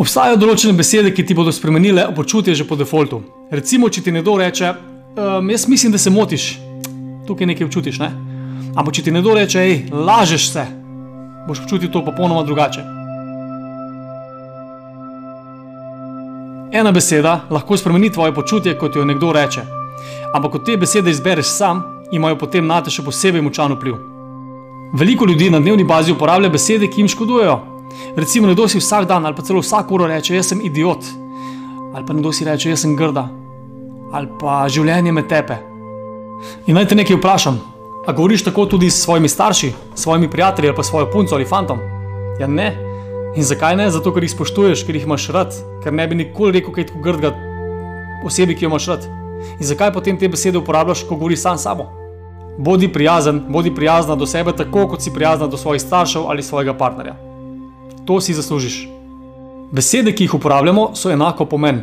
Obstajajo določene besede, ki ti bodo spremenile počutje že po defaultu. Recimo, če ti nekdo reče, ehm, jaz mislim, da se motiš, tukaj nekaj občutiš, ne? Ampak če ti nekdo reče, hej, lažeš se, boš počutil to popolnoma drugače. Ena beseda lahko spremeni tvoje počutje, kot jo nekdo reče. Ampak, ko te besede izbereš sam, imajo potem na te še posebej močan vpliv. Veliko ljudi na dnevni bazi uporablja besede, ki jim škodujejo. Recimo, nekdo si vsak dan ali pa celo vsak uro reče: Jaz sem idiot, ali pa nekdo si reče: Jaz sem grda, ali pa življenje me tepe. In naj te nekaj vprašam, a govoriš tako tudi s svojimi starši, s svojimi prijatelji ali pa svojo punco ali fantom? Ja, ne. In zakaj ne? Zato, ker jih spoštuješ, ker jih imaš rad, ker ne bi nikoli rekel kaj tako grdega osebi, ki jo imaš rad. In zakaj potem te besede uporabljaš, ko govoriš sam sabo? Bodi prijazen, bodi prijazna do sebe, tako kot si prijazna do svojih staršev ali svojega partnerja. To si zaslužiš. Besede, ki jih uporabljamo, so enako pomen.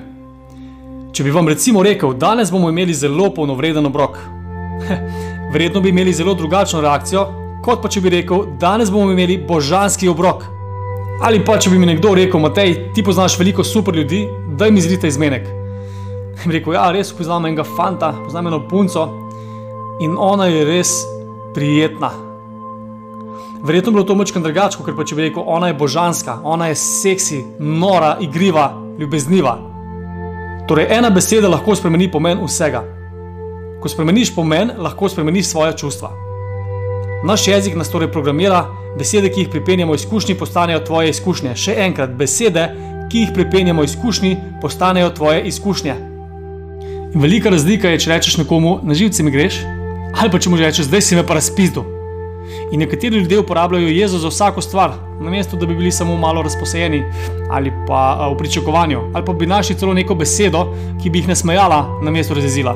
Če bi vam recimo rekel, danes bomo imeli zelo polnovreden obrok, verjetno bi imeli zelo drugačno reakcijo, kot pa če bi rekel, danes bomo imeli božanski obrok. Ali pa če bi mi nekdo rekel, Matej, ti poznaš veliko super ljudi, daj mi zrite izmenek. In rekel, ja, res poznam enega fanta, poznam eno punco in ona je res prijetna. Verjetno bi bilo to močkrat drugače, ker pa če bi rekel, ona je božanska, ona je seksi, nora, igriva, ljubezniva. Torej, ena beseda lahko spremeni pomen vsega. Ko spremeniš pomen, lahko spremeniš svoje čustva. Naš jezik nas torej programira, besede, ki jih pripenjamo izkušnji, postanejo tvoje izkušnje. Še enkrat, besede, ki jih pripenjamo izkušnji, postanejo tvoje izkušnje. In velika razlika je, če rečeš nekomu, na živce mi greš, ali pa če mu rečeš, zdaj si me pa razpizdu. In nekateri ljudje uporabljajo jezo za vsako stvar, namesto da bi bili samo malo razposajeni ali pa v pričakovanju, ali pa bi našli celo neko besedo, ki bi jih nasmejala na mesto razjezila.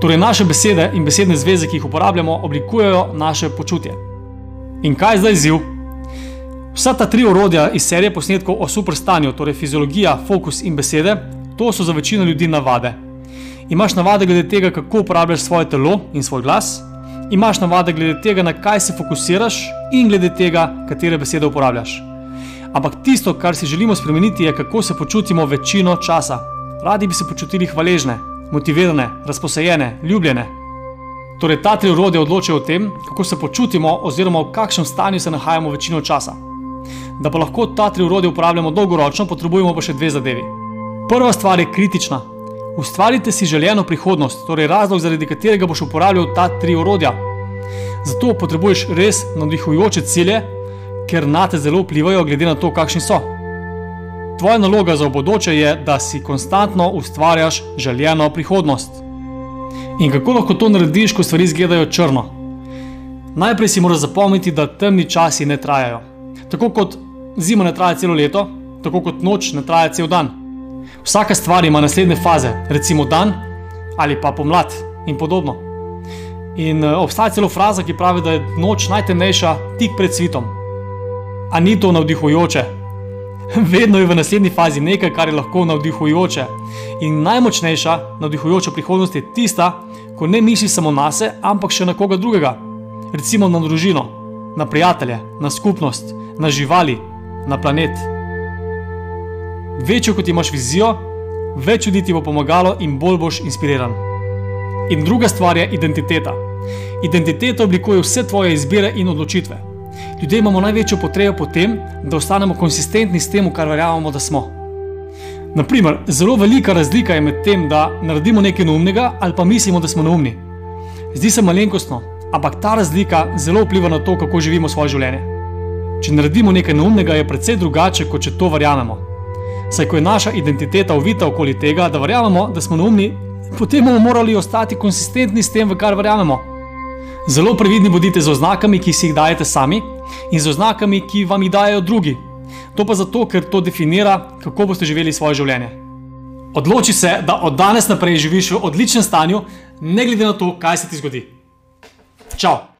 Torej, naše besede in besedne zveze, ki jih uporabljamo, oblikujejo naše počutje. In kaj je zdaj izziv? Vsa ta tri orodja iz serije posnetkov o superstanju, torej fiziologija, fokus in besede, to so za večino ljudi navade. Imaš navade glede tega, kako uporabljaš svoje telo in svoj glas, imaš navade glede tega, na kaj se fokusiraš, in glede tega, katere besede uporabljaš. Ampak tisto, kar si želimo spremeniti, je, kako se počutimo večino časa. Radi bi se počutili hvaležne, motivirane, razposajene, ljubljene. Torej, ta tri urodja odločajo o tem, kako se počutimo, oziroma v kakšnem stanju se nahajamo večino časa. Da pa lahko ta tri urodja uporabljamo dolgoročno, potrebujemo pa še dve zadevi. Prva stvar je kritična, Ustvarite si željeno prihodnost, torej razlog, zaradi katerega boš uporabljal ta tri orodja. Zato potrebuješ res navdihujoče cilje, ker na te zelo vplivajo, glede na to, kakšni so. Tvoja naloga za bodoče je, da si konstantno ustvarjaš željeno prihodnost. In kako lahko to narediš, ko stvari izgledajo črno? Najprej si moraš zapomniti, da temni časi ne trajajo. Tako kot zima ne traja celo leto, tako kot noč ne traja cel dan. Vsaka stvar ima naslednje faze, recimo dan ali pa pomlad in podobno. In uh, obstaja celo fraza, ki pravi, da je noč najtemnejša tik pred svitom. A ni to navdihujoče? Vedno je v naslednji fazi nekaj, kar je lahko navdihujoče. In najmočnejša navdihujoča prihodnost je tista, ko ne misliš samo na sebe, ampak še na koga drugega. Recimo na družino, na prijatelje, na skupnost, na živali, na planet. Večjo kot imaš vizijo, več ljudi ti bo pomagalo in bolj boš inspiriran. In druga stvar je identiteta. Identiteta oblikuje vse tvoje izbire in odločitve. Ljudje imamo največjo potrebo po tem, da ostanemo konsistentni s tem, kar verjamemo, da smo. Naprimer, zelo velika razlika je med tem, da naredimo nekaj neumnega ali pa mislimo, da smo neumni. Zdi se malenkostno, ampak ta razlika zelo vpliva na to, kako živimo svoje življenje. Če naredimo nekaj neumnega, je precej drugače, kot če to verjamemo. Saj ko je naša identiteta uvita okoli tega, da verjamemo, da smo neumni, potem bomo morali ostati konsistentni s tem, v kar verjamemo. Zelo previdni bodite z oznakami, ki si jih dajete sami, in z oznakami, ki vam jih dajo drugi. To pa zato, ker to definira, kako boste živeli svoje življenje. Odloči se, da od danes naprej živiš v odličnem stanju, ne glede na to, kaj se ti zgodi. Čau!